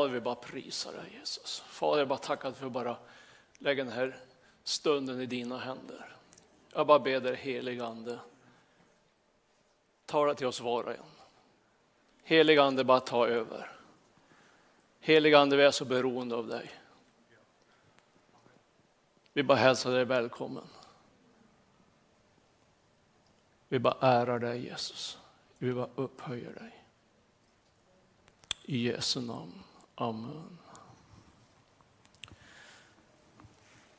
Fader vi bara prisar dig Jesus. Fader jag bara tackar för att bara lägga den här stunden i dina händer. Jag bara ber dig helig ande. Tala till oss var och en. Helig ande bara ta över. Helig ande vi är så beroende av dig. Vi bara hälsar dig välkommen. Vi bara ärar dig Jesus. Vi bara upphöjer dig. I Jesu namn. Amen.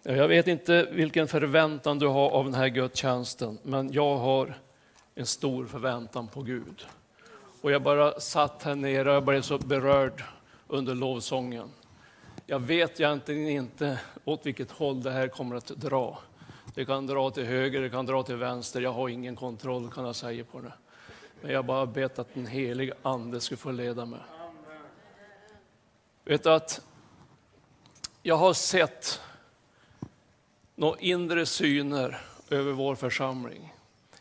Jag vet inte vilken förväntan du har av den här gudstjänsten, men jag har en stor förväntan på Gud. Och jag bara satt här nere och jag blev så berörd under lovsången. Jag vet egentligen inte åt vilket håll det här kommer att dra. Det kan dra till höger, det kan dra till vänster. Jag har ingen kontroll kan jag säga på det. Men jag bara bett att den helige ande skulle få leda mig. Vet du att jag har sett några inre syner över vår församling.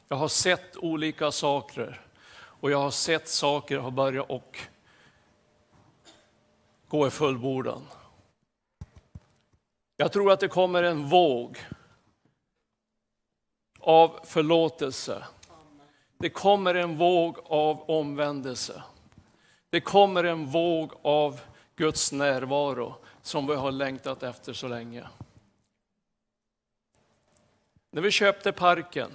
Jag har sett olika saker och jag har sett saker har börjat och gå i fullbordan. Jag tror att det kommer en våg av förlåtelse. Det kommer en våg av omvändelse. Det kommer en våg av Guds närvaro som vi har längtat efter så länge. När vi köpte parken,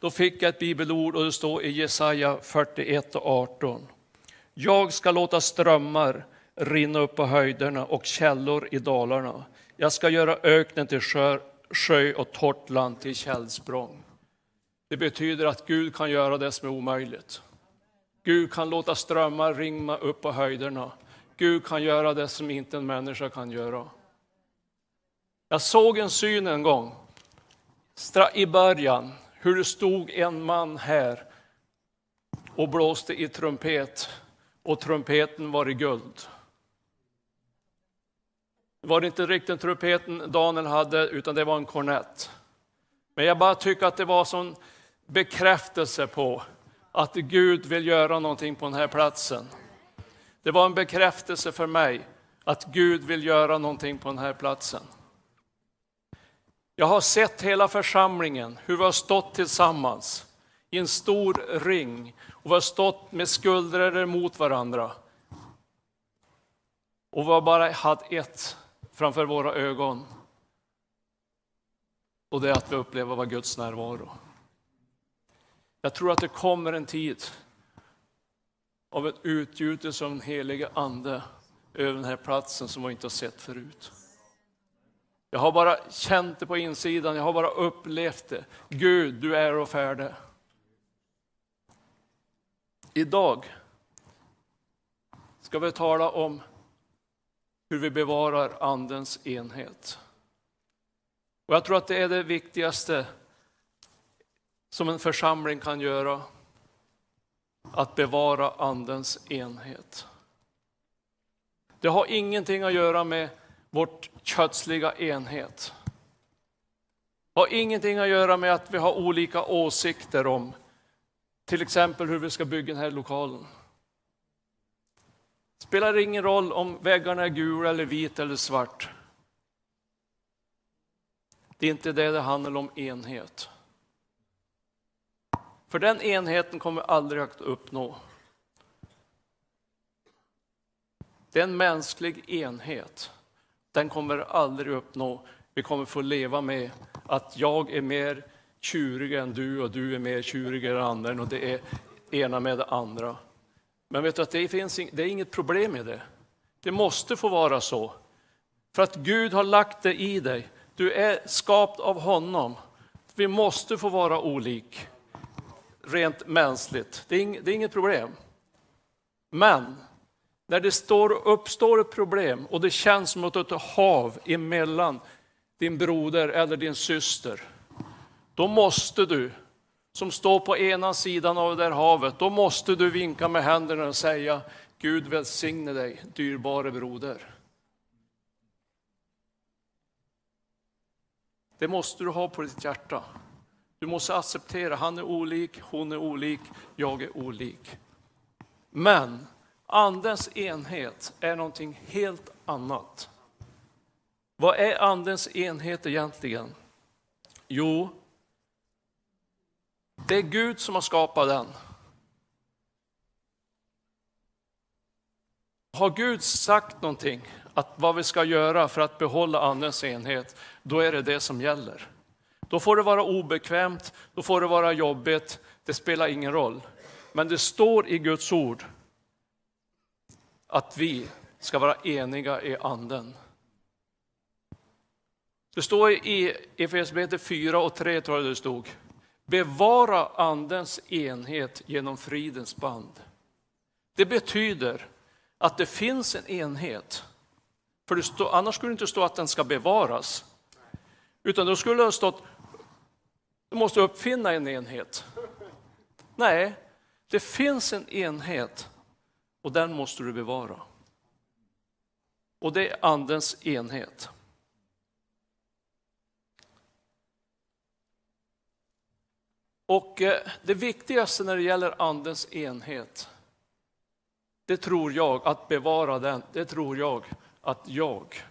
då fick jag ett bibelord och det står i Jesaja 41 och 18. Jag ska låta strömmar rinna upp på höjderna och källor i dalarna. Jag ska göra öknen till sjö, sjö och torrt land till källsprång. Det betyder att Gud kan göra det som är omöjligt. Gud kan låta strömmar rinna upp på höjderna. Gud kan göra det som inte en människa kan göra. Jag såg en syn en gång, i början, hur det stod en man här och blåste i trumpet och trumpeten var i guld. Det var inte riktigt trumpeten Daniel hade, utan det var en kornett. Men jag bara tycker att det var sån bekräftelse på att Gud vill göra någonting på den här platsen. Det var en bekräftelse för mig att Gud vill göra någonting på den här platsen. Jag har sett hela församlingen, hur vi har stått tillsammans i en stor ring och vi har stått med skuldror mot varandra. Och vi har bara haft ett framför våra ögon. Och det är att vi upplever vad Guds närvaro. Jag tror att det kommer en tid av ett utgjutelse av den helige Ande över den här platsen som vi inte har sett förut. Jag har bara känt det på insidan, jag har bara upplevt det. Gud, du är och färdig. Idag ska vi tala om hur vi bevarar Andens enhet. Och jag tror att det är det viktigaste som en församling kan göra att bevara Andens enhet. Det har ingenting att göra med vårt kötsliga enhet. Det har ingenting att göra med att vi har olika åsikter om till exempel hur vi ska bygga den här lokalen. Det spelar ingen roll om väggarna är gula eller vita eller svart. Det är inte det det handlar om enhet. För den enheten kommer aldrig att uppnå. Det är en mänsklig enhet. Den kommer aldrig uppnå. Vi kommer få leva med att jag är mer tjurig än du och du är mer tjurig än andra och det är ena med det andra. Men vet du att det, finns, det är inget problem med det. Det måste få vara så. För att Gud har lagt det i dig. Du är skapt av honom. Vi måste få vara olika rent mänskligt. Det är, inget, det är inget problem. Men när det står, uppstår ett problem och det känns som att ett hav emellan din broder eller din syster, då måste du, som står på ena sidan av det där havet, då måste du vinka med händerna och säga Gud välsigne dig, dyrbare broder. Det måste du ha på ditt hjärta. Du måste acceptera, han är olik, hon är olik, jag är olik. Men Andens enhet är någonting helt annat. Vad är Andens enhet egentligen? Jo, det är Gud som har skapat den. Har Gud sagt någonting, att vad vi ska göra för att behålla Andens enhet, då är det det som gäller. Då får det vara obekvämt, då får det vara jobbigt, det spelar ingen roll. Men det står i Guds ord att vi ska vara eniga i anden. Det står i Efesierbrevet 4 och 3, tror jag det stod. Bevara andens enhet genom fridens band. Det betyder att det finns en enhet. För det stå, annars skulle det inte stå att den ska bevaras. Utan då skulle det ha stått, du måste uppfinna en enhet. Nej, det finns en enhet och den måste du bevara. Och det är andens enhet. Och eh, det viktigaste när det gäller andens enhet, det tror jag, att bevara den, det tror jag att jag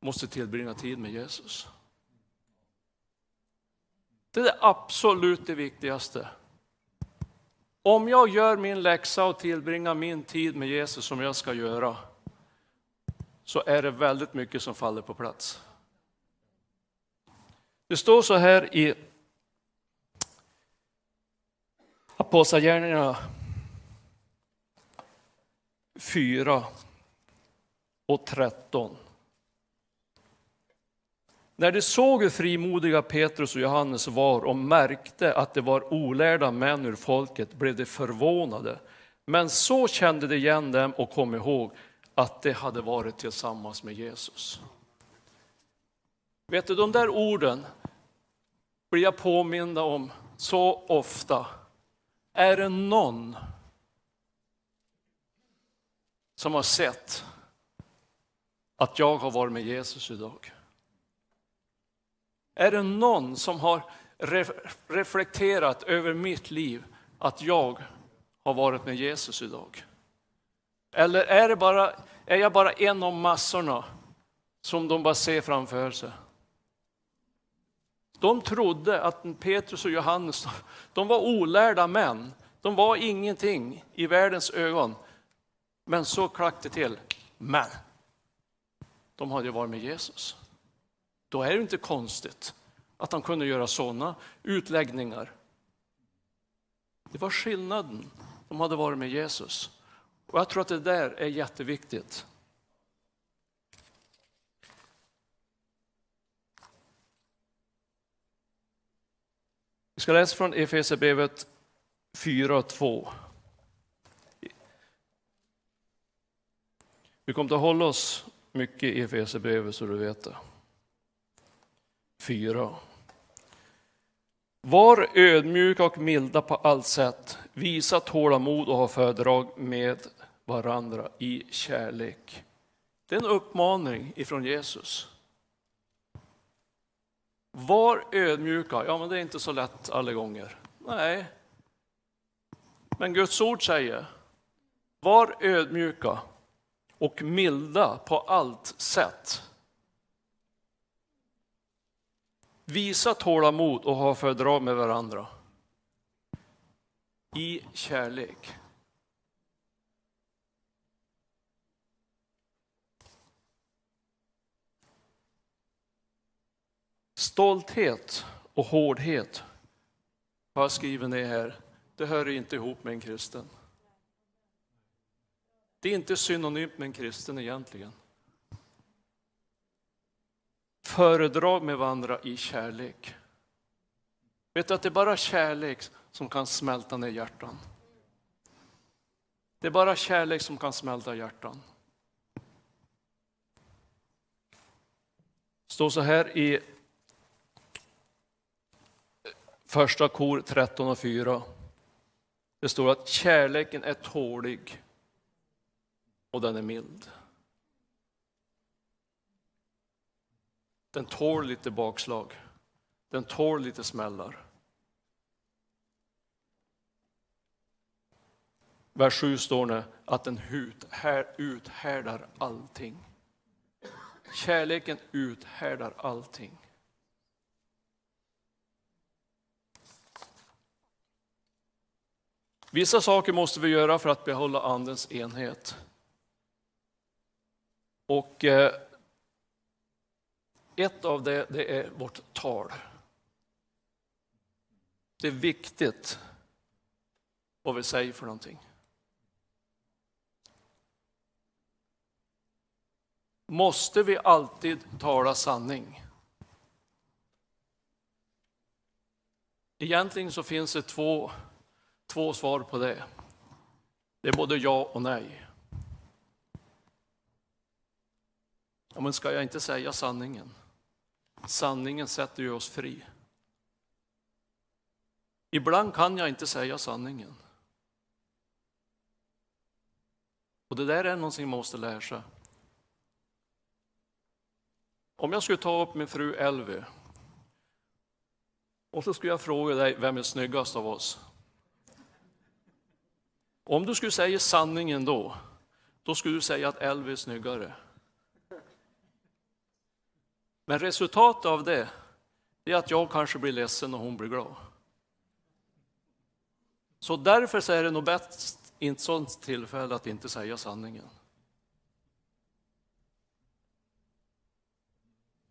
måste tillbringa tid med Jesus. Det är det absolut det viktigaste. Om jag gör min läxa och tillbringar min tid med Jesus som jag ska göra, så är det väldigt mycket som faller på plats. Det står så här i Apostlagärningarna 4 och 13. När de såg hur frimodiga Petrus och Johannes var och märkte att det var olärda män ur folket blev de förvånade. Men så kände de igen dem och kom ihåg att de hade varit tillsammans med Jesus. Vet du, de där orden blir jag påmind om så ofta. Är det någon som har sett att jag har varit med Jesus idag? Är det någon som har reflekterat över mitt liv att jag har varit med Jesus idag? Eller är, det bara, är jag bara en av massorna som de bara ser framför sig? De trodde att Petrus och Johannes, de var olärda män. De var ingenting i världens ögon. Men så klack det till. Men de hade ju varit med Jesus. Då är det inte konstigt att han kunde göra sådana utläggningar. Det var skillnaden. De hade varit med Jesus. Och jag tror att det där är jätteviktigt. Vi ska läsa från Efesierbrevet 4.2. Vi kommer att hålla oss mycket i Efesierbrevet så du vet det. 4. Var ödmjuka och milda på allt sätt. Visa tålamod och ha föredrag med varandra i kärlek. Det är en uppmaning ifrån Jesus. Var ödmjuka. Ja, men det är inte så lätt alla gånger. Nej. Men Guds ord säger, var ödmjuka och milda på allt sätt. Visa tålamod och ha fördrag med varandra. I kärlek. Stolthet och hårdhet har jag skrivit ner här. Det hör inte ihop med en kristen. Det är inte synonymt med en kristen egentligen. Föredrag med varandra i kärlek. Vet du att det är bara kärlek som kan smälta ner hjärtan? Det är bara kärlek som kan smälta hjärtan. Det står så här i Första kor 13 och 4. Det står att kärleken är tålig och den är mild. Den tål lite bakslag. Den tål lite smällar. vers 7 står det att den uthärdar allting. Kärleken uthärdar allting. Vissa saker måste vi göra för att behålla Andens enhet. Och eh, ett av det, det är vårt tal. Det är viktigt vad vi säger för någonting. Måste vi alltid tala sanning? Egentligen så finns det två, två svar på det. Det är både ja och nej. Ja, men ska jag inte säga sanningen? Sanningen sätter ju oss fri. Ibland kan jag inte säga sanningen. Och det där är någonting man måste lära sig. Om jag skulle ta upp min fru Elvy och så skulle jag fråga dig, vem är snyggast av oss? Om du skulle säga sanningen då, då skulle du säga att Elvy är snyggare. Men resultatet av det är att jag kanske blir ledsen och hon blir glad. Så därför så är det nog bäst i ett sådant tillfälle att inte säga sanningen.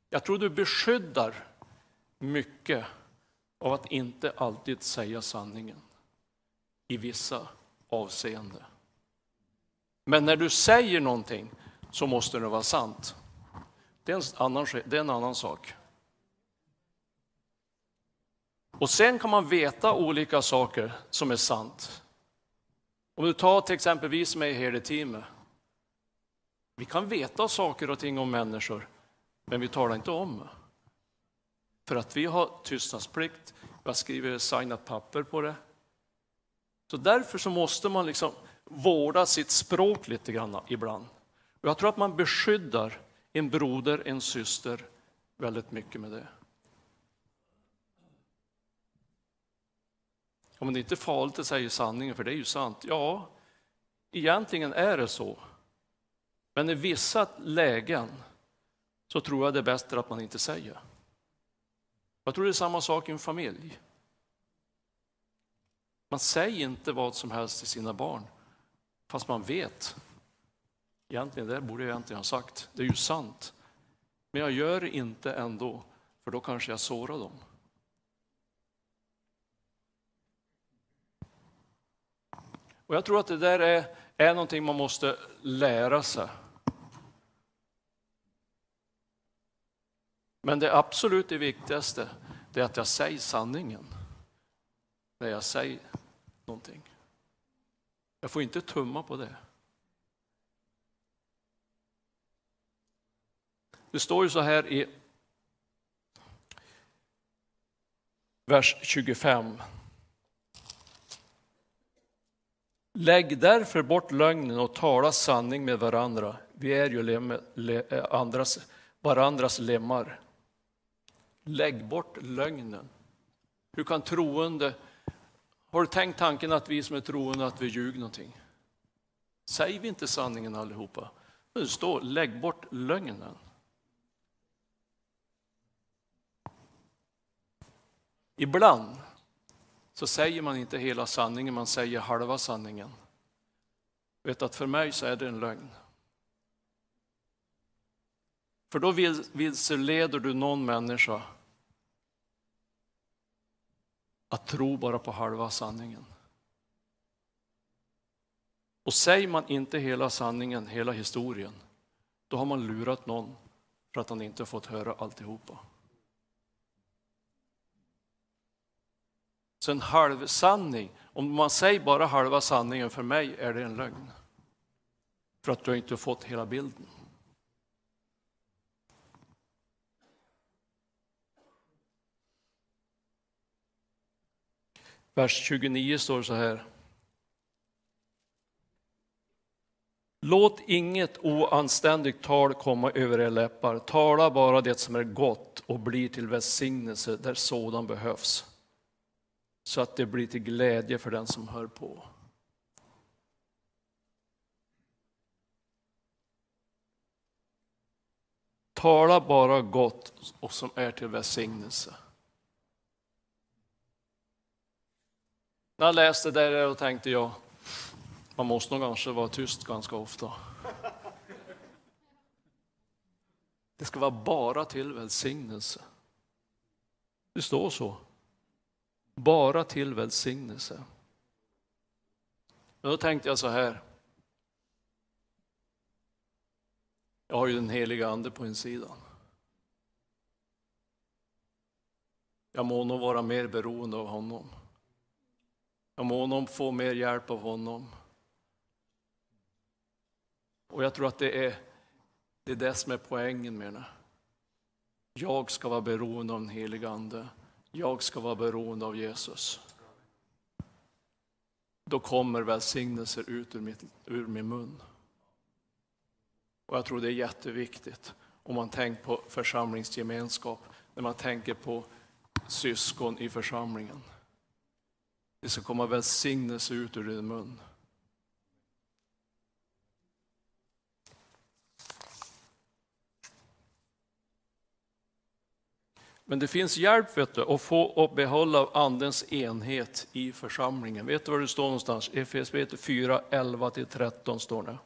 Jag tror du beskyddar mycket av att inte alltid säga sanningen i vissa avseenden. Men när du säger någonting så måste det vara sant. Det är en annan, det är en annan sak. Och sen kan man veta olika saker som är sant. Om du tar till exempelvis mig här i teamet. Vi kan veta saker och ting om människor, men vi talar inte om För att vi har tystnadsplikt, vi har skrivit signat papper på det. Så därför så måste man liksom vårda sitt språk lite grann ibland. Och jag tror att man beskyddar en broder, en syster väldigt mycket med det. Ja, men det är inte farligt att säga sanningen, för det är ju sant. Ja, egentligen är det så. Men i vissa lägen så tror jag det är bättre att man inte säger. Jag tror det är samma sak i en familj. Man säger inte vad som helst till sina barn, fast man vet. Egentligen, det borde jag egentligen ha sagt. Det är ju sant. Men jag gör det inte ändå, för då kanske jag sårar dem. Och jag tror att det där är, är någonting man måste lära sig. Men det absolut det viktigaste det är att jag säger sanningen när jag säger någonting. Jag får inte tumma på det. Det står ju så här i vers 25. Lägg därför bort lögnen och tala sanning med varandra. Vi är ju lem, le, eh, andras, varandras lemmar. Lägg bort lögnen. Hur kan troende... Har du tänkt tanken att vi som är troende att vi ljuger någonting? Säger vi inte sanningen allihopa? Det står lägg bort lögnen. Ibland så säger man inte hela sanningen, man säger halva sanningen. Vet att för mig så är det en lögn. För då vilseleder du någon människa att tro bara på halva sanningen. Och säger man inte hela sanningen, hela historien, då har man lurat någon för att han inte fått höra alltihopa. Så en halvsanning, om man säger bara halva sanningen, för mig är det en lögn. För att du inte har fått hela bilden. Vers 29 står så här. Låt inget oanständigt tal komma över er läppar. Tala bara det som är gott och blir till välsignelse där sådan behövs så att det blir till glädje för den som hör på. Tala bara gott och som är till välsignelse. När jag läste det där tänkte jag, man måste nog kanske vara tyst ganska ofta. Det ska vara bara till välsignelse. Det står så. Bara till välsignelse. Då tänkte jag så här. Jag har ju den heliga ande på insidan. Jag må nog vara mer beroende av honom. Jag må nog få mer hjälp av honom. Och jag tror att det är det, är det som är poängen med det. Jag ska vara beroende av den heliga Ande. Jag ska vara beroende av Jesus. Då kommer välsignelser ut ur, mitt, ur min mun. Och jag tror det är jätteviktigt om man tänker på församlingsgemenskap, när man tänker på syskon i församlingen. Det ska komma välsignelse ut ur din mun. Men det finns hjälp vet du, att få och behålla andens enhet i församlingen. Vet du var det står någonstans? Efesierbrevet 4, 11-13 står det.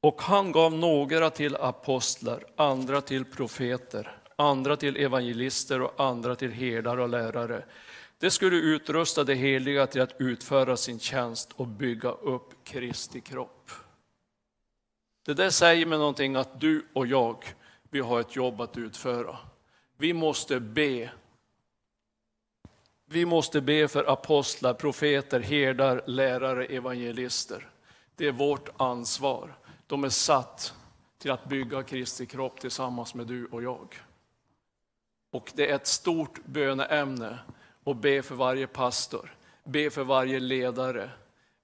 Och han gav några till apostlar, andra till profeter, andra till evangelister och andra till herdar och lärare. Det skulle utrusta de heliga till att utföra sin tjänst och bygga upp Kristi kropp. Det där säger mig någonting att du och jag, vi har ett jobb att utföra. Vi måste be. Vi måste be för apostlar, profeter, herdar, lärare, evangelister. Det är vårt ansvar. De är satt till att bygga Kristi kropp tillsammans med du och jag. Och det är ett stort böneämne att be för varje pastor, be för varje ledare,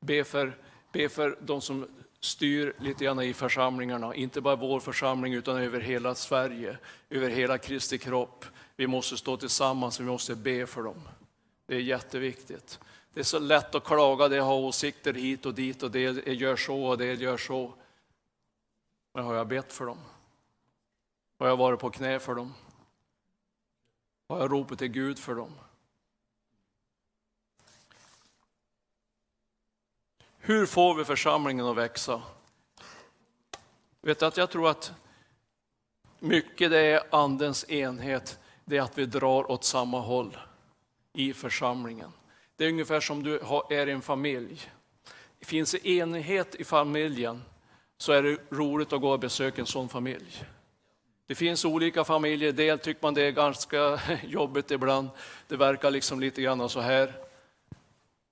be för, be för de som styr lite grann i församlingarna, inte bara vår församling utan över hela Sverige, över hela Kristi kropp. Vi måste stå tillsammans, vi måste be för dem. Det är jätteviktigt. Det är så lätt att klaga, det har åsikter hit och dit och det gör så och det gör så. Men har jag bett för dem? Har jag varit på knä för dem? Har jag ropat till Gud för dem? Hur får vi församlingen att växa? Vet du att jag tror att mycket det är andens enhet, det är att vi drar åt samma håll i församlingen. Det är ungefär som du är i en familj. Finns det enighet i familjen så är det roligt att gå och besöka en sån familj. Det finns olika familjer, del tycker man det är ganska jobbigt ibland. Det verkar liksom lite grann så här.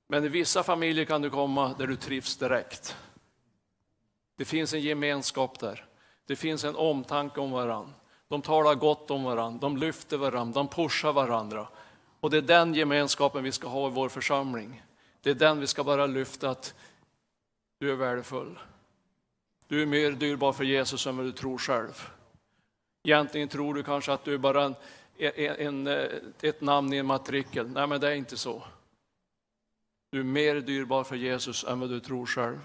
Men i vissa familjer kan du komma där du trivs direkt. Det finns en gemenskap där. Det finns en omtanke om varandra. De talar gott om varandra, de lyfter varandra, de pushar varandra. Och det är den gemenskapen vi ska ha i vår församling. Det är den vi ska bara lyfta att du är värdefull. Du är mer dyrbar för Jesus än vad du tror själv. Egentligen tror du kanske att du är bara en, en, en, ett namn i en matrikel. Nej, men det är inte så. Du är mer dyrbar för Jesus än vad du tror själv.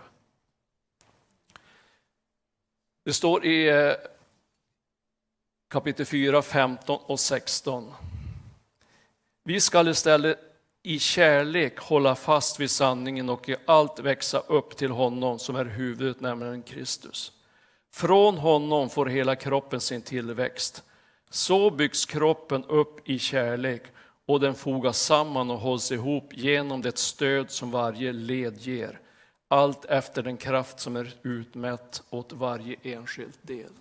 Det står i eh, kapitel 4, 15 och 16. Vi skall istället i kärlek hålla fast vid sanningen och i allt växa upp till honom som är huvudet, nämligen Kristus. Från honom får hela kroppen sin tillväxt. Så byggs kroppen upp i kärlek och den fogas samman och hålls ihop genom det stöd som varje led ger, allt efter den kraft som är utmätt åt varje enskild del.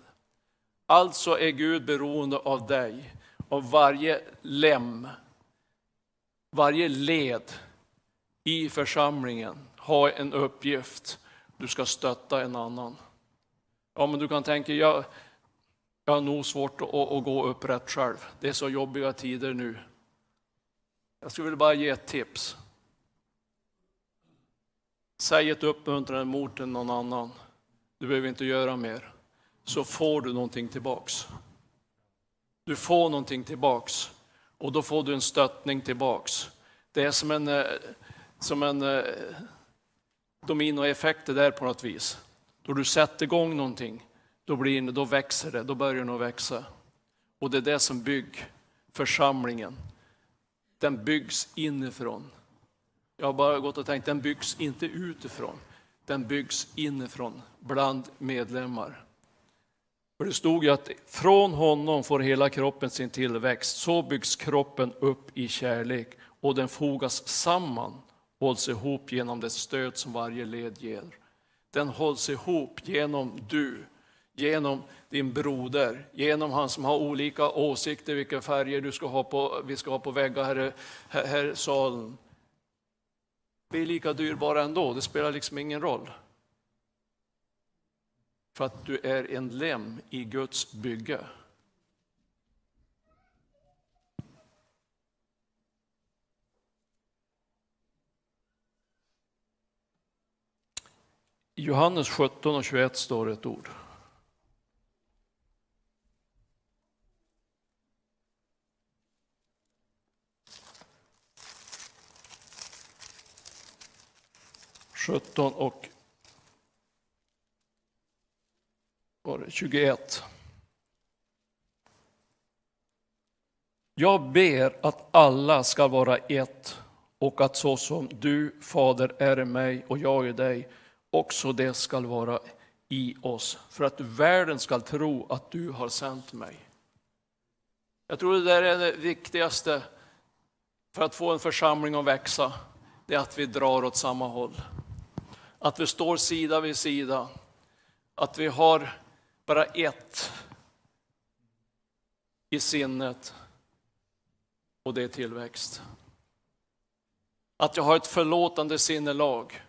Alltså är Gud beroende av dig, av varje lem, varje led i församlingen har en uppgift. Du ska stötta en annan. Ja, men du kan tänka, jag, jag har nog svårt att, att gå upprätt själv. Det är så jobbiga tider nu. Jag skulle vilja bara ge ett tips. Säg ett uppmuntrande ord till någon annan. Du behöver inte göra mer. Så får du någonting tillbaks. Du får någonting tillbaks och då får du en stöttning tillbaks. Det är som en, eh, som en eh, dominoeffekt det där på något vis. Då du sätter igång någonting, då, blir, då växer det, då börjar det att växa. Och det är det som bygger församlingen. Den byggs inifrån. Jag har bara gått och tänkt, den byggs inte utifrån. Den byggs inifrån, bland medlemmar. För det stod ju att från honom får hela kroppen sin tillväxt. Så byggs kroppen upp i kärlek och den fogas samman, hålls ihop genom det stöd som varje led ger. Den hålls ihop genom du, genom din broder, genom han som har olika åsikter, vilka färger du ska ha på, vi ska ha på väggar här, här, här salen. Vi är lika dyrbara ändå, det spelar liksom ingen roll. För att du är en lem i Guds bygge. I Johannes 17 och 21 står ett ord. Sjutton och 21. Jag ber att alla ska vara ett och att så som du, Fader, är i mig och jag i dig, också det ska vara i oss, för att världen ska tro att du har sänt mig. Jag tror det där är det viktigaste för att få en församling att växa, det är att vi drar åt samma håll. Att vi står sida vid sida, att vi har bara ett i sinnet och det är tillväxt. Att jag har ett förlåtande sinnelag.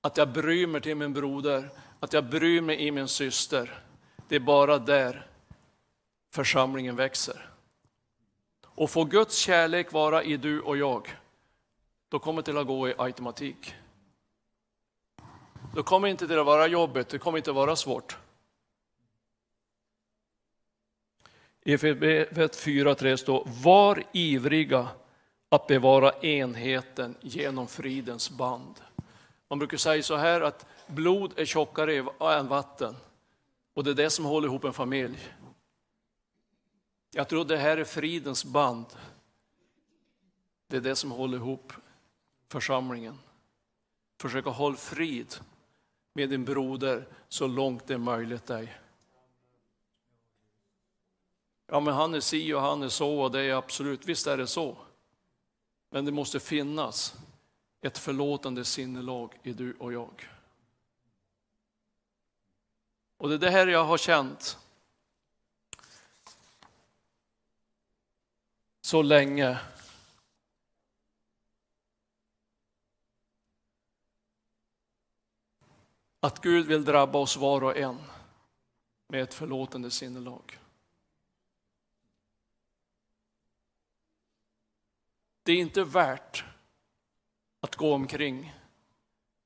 Att jag bryr mig till min broder, att jag bryr mig i min syster. Det är bara där församlingen växer. Och får Guds kärlek vara i du och jag, då kommer det att gå i automatik. Då kommer inte det att vara jobbigt, det kommer inte att vara svårt. I Efesierbrevet 4.3 står Var ivriga att bevara enheten genom fridens band. Man brukar säga så här att blod är tjockare än vatten och det är det som håller ihop en familj. Jag tror det här är fridens band. Det är det som håller ihop församlingen. Försöka hålla frid med din broder så långt det är möjligt dig. Ja, men han är si och han är så och det är absolut, visst är det så. Men det måste finnas ett förlåtande sinnelag i du och jag. Och det är det här jag har känt så länge. Att Gud vill drabba oss var och en med ett förlåtande sinnelag. Det är inte värt att gå omkring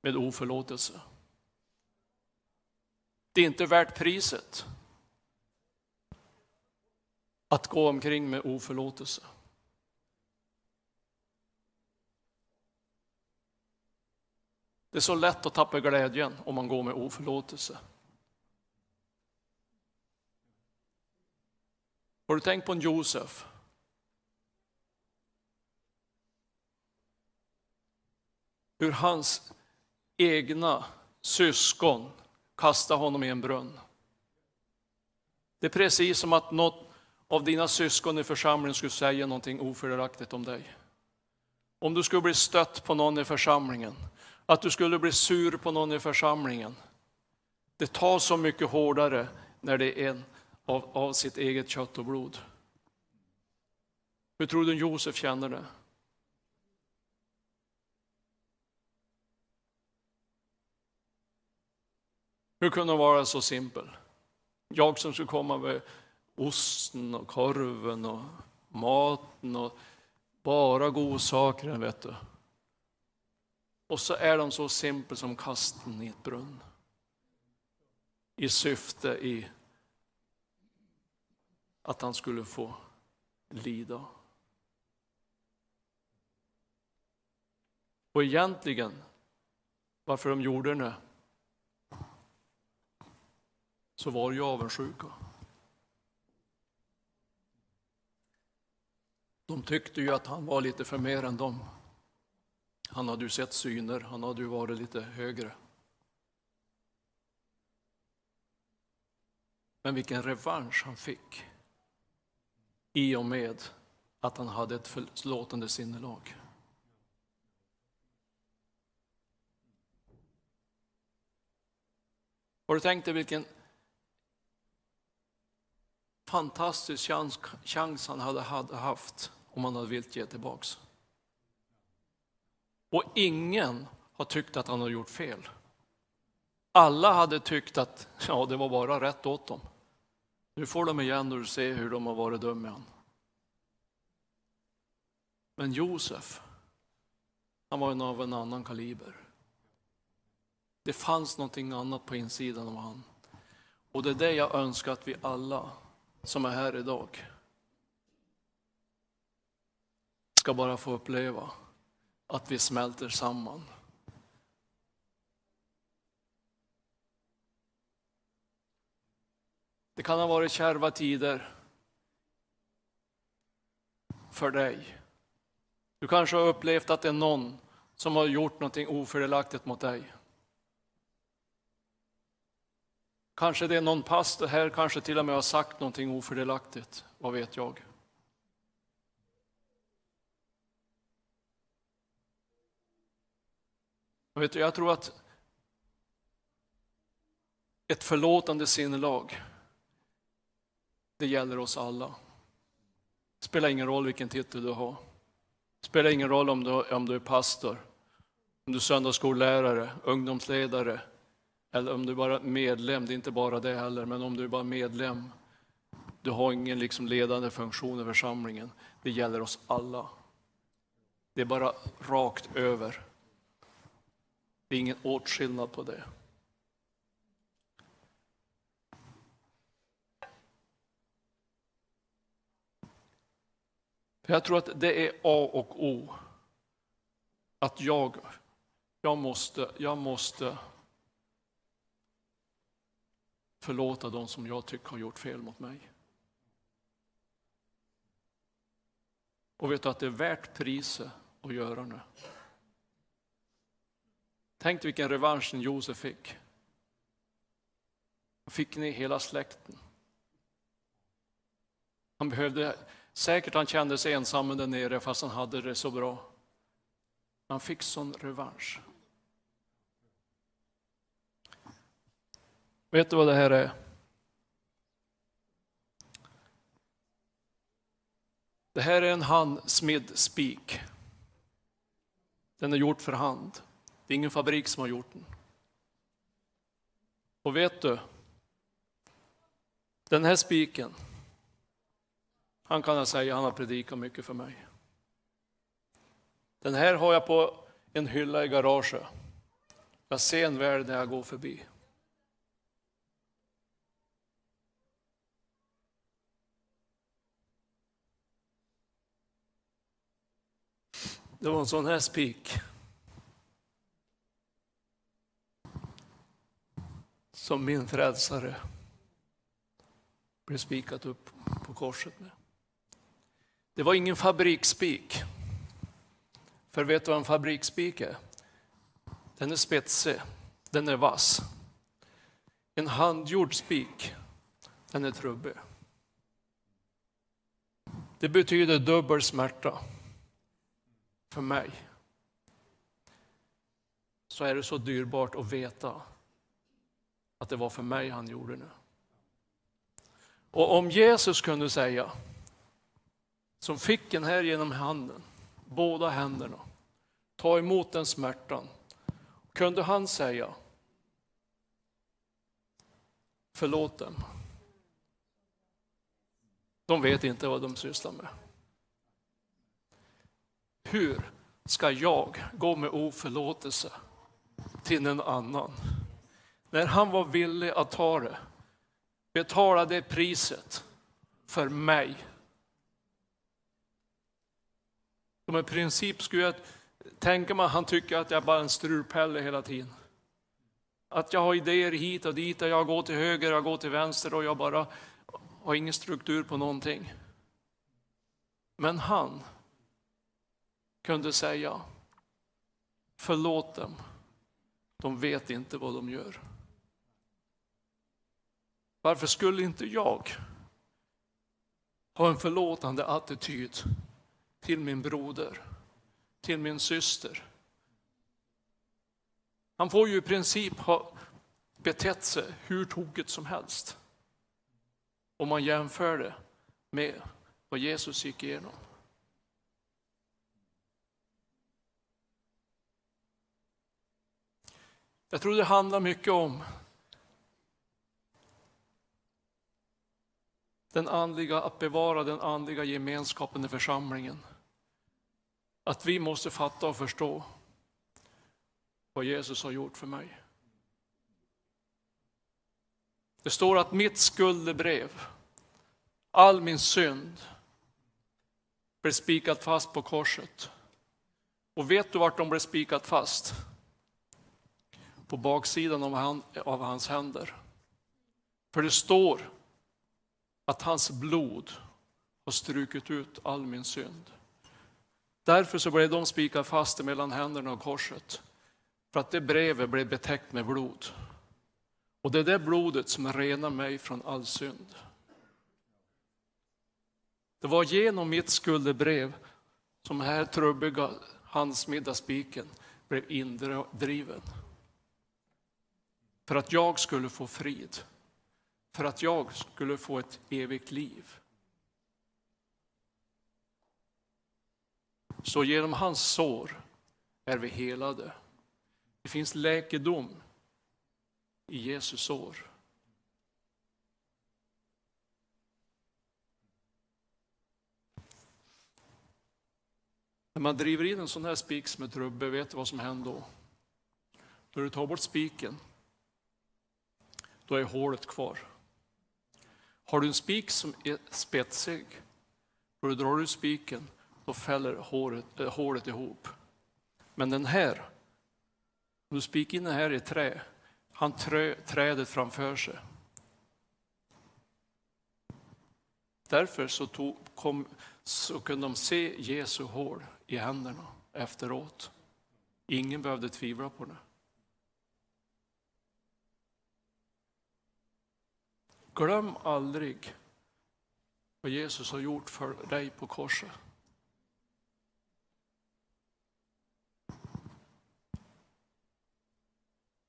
med oförlåtelse. Det är inte värt priset att gå omkring med oförlåtelse. Det är så lätt att tappa glädjen om man går med oförlåtelse. Har du tänkt på en Josef? hur hans egna syskon kastade honom i en brunn. Det är precis som att något av dina syskon i församlingen skulle säga någonting ofördelaktigt om dig. Om du skulle bli stött på någon i församlingen, att du skulle bli sur på någon i församlingen. Det tar så mycket hårdare när det är en av, av sitt eget kött och blod. Hur tror du Josef känner det? Hur kunde hon vara så simpel? Jag som skulle komma med osten och korven och maten och bara godsaker, vet du. Och så är de så simpel som kasten i ett brunn. I syfte i att han skulle få lida. Och egentligen, varför de gjorde det så var det ju avundsjuka. De tyckte ju att han var lite för mer än dem. Han hade ju sett syner, han hade ju varit lite högre. Men vilken revansch han fick i och med att han hade ett förlåtande sinnelag. Har du tänkt dig vilken fantastisk chans, chans han hade, hade haft om han hade velat ge tillbaks? Och ingen har tyckt att han har gjort fel. Alla hade tyckt att ja, det var bara rätt åt dem. Nu får de igen och se hur de har varit dumma med honom. Men Josef, han var en av en annan kaliber. Det fanns någonting annat på insidan av han. Och det är det jag önskar att vi alla som är här idag ska bara få uppleva att vi smälter samman. Det kan ha varit kärva tider för dig. Du kanske har upplevt att det är någon som har gjort någonting ofördelaktigt mot dig. Kanske det är någon pastor här, kanske till och med har sagt någonting ofördelaktigt, vad vet jag. Jag, vet, jag tror att ett förlåtande sinnelag, det gäller oss alla. Det spelar ingen roll vilken titel du har. Det spelar ingen roll om du, om du är pastor, om du är söndagsskollärare, ungdomsledare, eller om du bara är medlem, det är inte bara det heller, men om du är bara medlem, du har ingen liksom ledande funktion i församlingen. Det gäller oss alla. Det är bara rakt över. Det är ingen åtskillnad på det. För jag tror att det är A och O. Att jag, jag måste, jag måste förlåta de som jag tycker har gjort fel mot mig. Och vet du att det är värt priset att göra nu? Tänk vilken revansch Josef fick. Han fick ni hela släkten. Han behövde, säkert han kände sig ensam där nere fast han hade det så bra. Han fick sån revansch. Vet du vad det här är? Det här är en handsmidd spik. Den är gjord för hand. Det är ingen fabrik som har gjort den. Och vet du, den här spiken, han kan jag säga, han har predikat mycket för mig. Den här har jag på en hylla i garaget. Jag ser en väl när jag går förbi. Det var en sån här spik. Som min frälsare blev spikat upp på korset med. Det var ingen fabriksspik. För vet du vad en fabriksspik är? Den är spetsig, den är vass. En handgjord spik, den är trubbig. Det betyder dubbel smärta för mig så är det så dyrbart att veta att det var för mig han gjorde det. Och om Jesus kunde säga, som fick den här genom handen, båda händerna, ta emot den smärtan, kunde han säga, förlåt dem. De vet inte vad de sysslar med. Hur ska jag gå med oförlåtelse till en annan? När han var villig att ta det, betala det priset för mig. Som en princip skulle jag tänka mig att han tycker att jag bara är en strulpelle hela tiden. Att jag har idéer hit och dit, och jag går till höger, jag går till vänster och jag bara har ingen struktur på någonting. Men han kunde säga, förlåt dem, de vet inte vad de gör. Varför skulle inte jag ha en förlåtande attityd till min broder, till min syster? Han får ju i princip ha betett sig hur tokigt som helst. Om man jämför det med vad Jesus gick igenom. Jag tror det handlar mycket om den andliga, att bevara den andliga gemenskapen i församlingen. Att vi måste fatta och förstå vad Jesus har gjort för mig. Det står att mitt skuldebrev, all min synd, blev spikat fast på korset. Och vet du vart de blev spikat fast? På baksidan av, han, av hans händer. För det står att hans blod har strukit ut all min synd. Därför så blev de spikade fast mellan händerna och korset. För att det brevet blev betäckt med blod. Och det är det blodet som renar mig från all synd. Det var genom mitt skuldebrev som den här trubbiga handsmiddagsspiken blev indriven. För att jag skulle få frid. För att jag skulle få ett evigt liv. Så genom hans sår är vi helade. Det finns läkedom i Jesus sår. När man driver in en sån här spik som ett rubbe, vet du vad som händer då? När du tar bort spiken, då är hålet kvar. Har du en spik som är spetsig, och du drar ut spiken, då fäller håret, äh, hålet ihop. Men den här, om du spikar in den här i trä, han trö trädet framför sig. Därför så, tog, kom, så kunde de se Jesu hår i händerna efteråt. Ingen behövde tvivla på det. Glöm aldrig vad Jesus har gjort för dig på korset.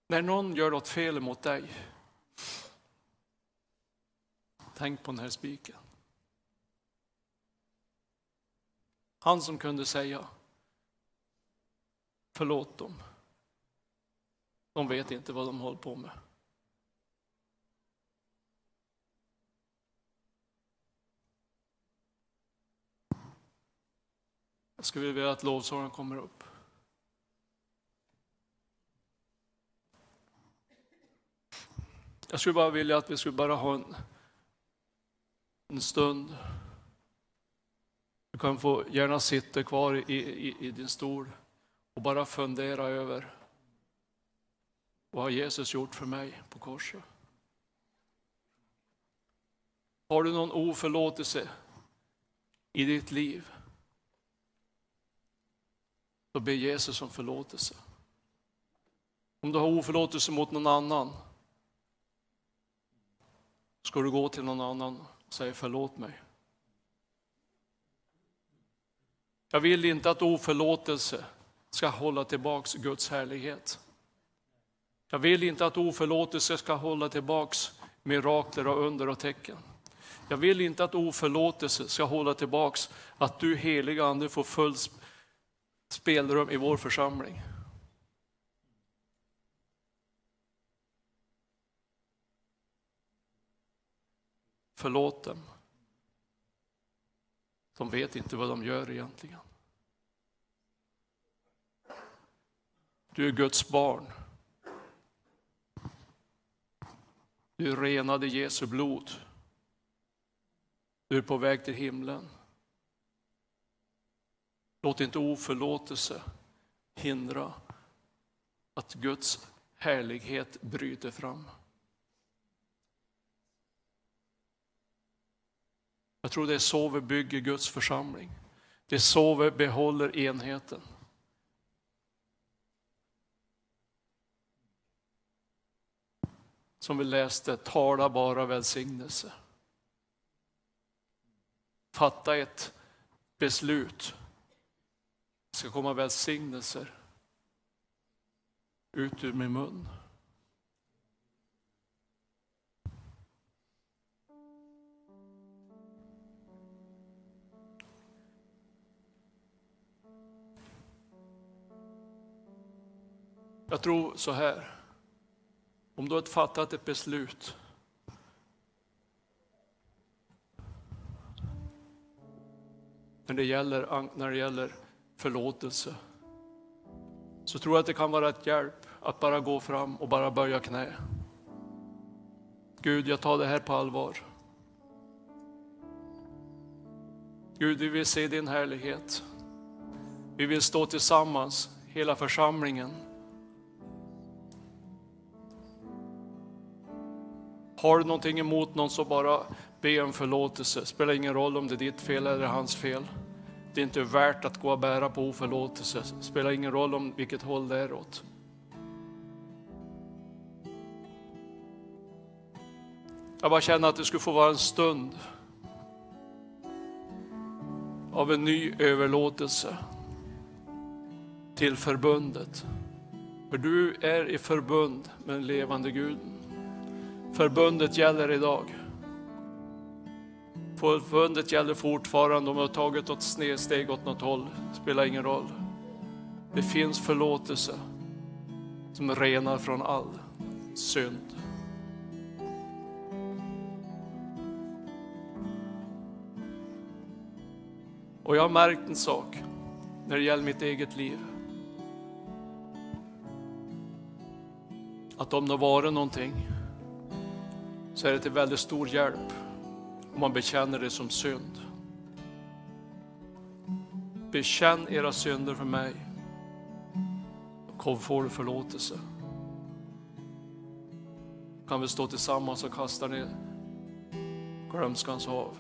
När någon gör något fel mot dig, tänk på den här spiken. Han som kunde säga förlåt dem. De vet inte vad de håller på med. Jag skulle vilja att lovsången kommer upp. Jag skulle bara vilja att vi skulle bara ha en, en stund. Du kan få gärna sitta kvar i, i, i din stol och bara fundera över vad har Jesus gjort för mig på korset? Har du någon oförlåtelse i ditt liv? Då ber Jesus om förlåtelse. Om du har oförlåtelse mot någon annan, ska du gå till någon annan och säga förlåt mig. Jag vill inte att oförlåtelse ska hålla tillbaks Guds härlighet. Jag vill inte att oförlåtelse ska hålla tillbaks mirakler och under och tecken. Jag vill inte att oförlåtelse ska hålla tillbaks att du heliga Ande får full spelrum i vår församling. Förlåt dem. De vet inte vad de gör egentligen. Du är Guds barn. Du är renad i Jesu blod. Du är på väg till himlen. Låt inte oförlåtelse hindra att Guds härlighet bryter fram. Jag tror det är så vi bygger Guds församling. Det är så vi behåller enheten. Som vi läste, tala bara välsignelse. Fatta ett beslut. Ska komma välsignelser ut ur min mun. Jag tror så här, om du har fattat ett beslut när det gäller, när det gäller förlåtelse så tror jag att det kan vara ett hjälp att bara gå fram och bara böja knä. Gud, jag tar det här på allvar. Gud, vi vill se din härlighet. Vi vill stå tillsammans, hela församlingen. Har du någonting emot någon så bara be om förlåtelse. Spelar ingen roll om det är ditt fel eller hans fel. Det är inte värt att gå och bära på oförlåtelse. Spelar ingen roll om vilket håll det är åt. Jag bara känner att det skulle få vara en stund av en ny överlåtelse till förbundet. För du är i förbund med den levande Guden. Förbundet gäller idag. Förbundet gäller fortfarande, om du har tagit något snedsteg åt något håll, spelar ingen roll. Det finns förlåtelse som renar från all synd. Och jag har märkt en sak när det gäller mitt eget liv. Att om det har varit någonting så är det till väldigt stor hjälp om man bekänner det som synd. Bekänn era synder för mig. Då får du förlåtelse. Kan vi stå tillsammans och kasta ner glömskans hav.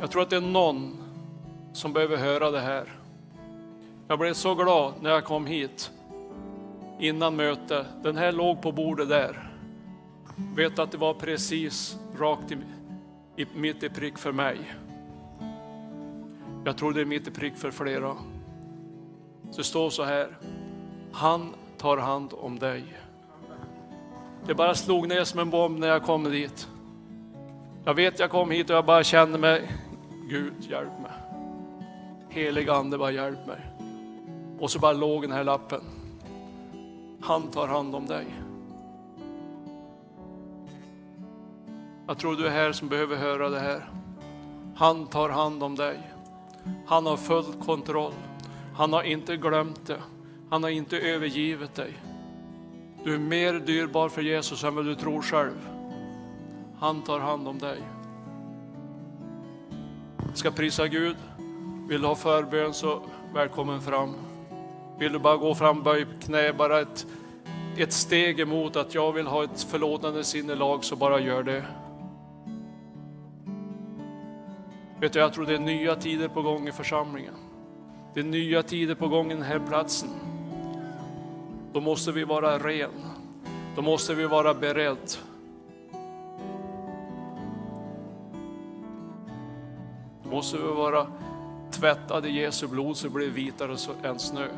Jag tror att det är någon som behöver höra det här. Jag blev så glad när jag kom hit innan mötet. Den här låg på bordet där. Vet att det var precis rakt i, i, mitt i prick för mig. Jag tror det är mitt i prick för flera. Så det står så här. Han tar hand om dig. Det bara slog ner som en bomb när jag kom dit. Jag vet jag kom hit och jag bara kände mig, Gud hjälp mig. Helig ande bara hjälp mig. Och så bara låg den här lappen. Han tar hand om dig. Jag tror du är här som behöver höra det här. Han tar hand om dig. Han har full kontroll. Han har inte glömt det. Han har inte övergivit dig. Du är mer dyrbar för Jesus än vad du tror själv. Han tar hand om dig. Jag ska prisa Gud. Vill du ha förbön så välkommen fram. Vill du bara gå fram, böj knä, bara ett, ett steg emot att jag vill ha ett förlåtande sinnelag, så bara gör det. Vet du, jag tror det är nya tider på gång i församlingen. Det är nya tider på gång i den här platsen. Då måste vi vara ren. Då måste vi vara beredda. Då måste vi vara tvättade i Jesu blod så det blir vitare än snö.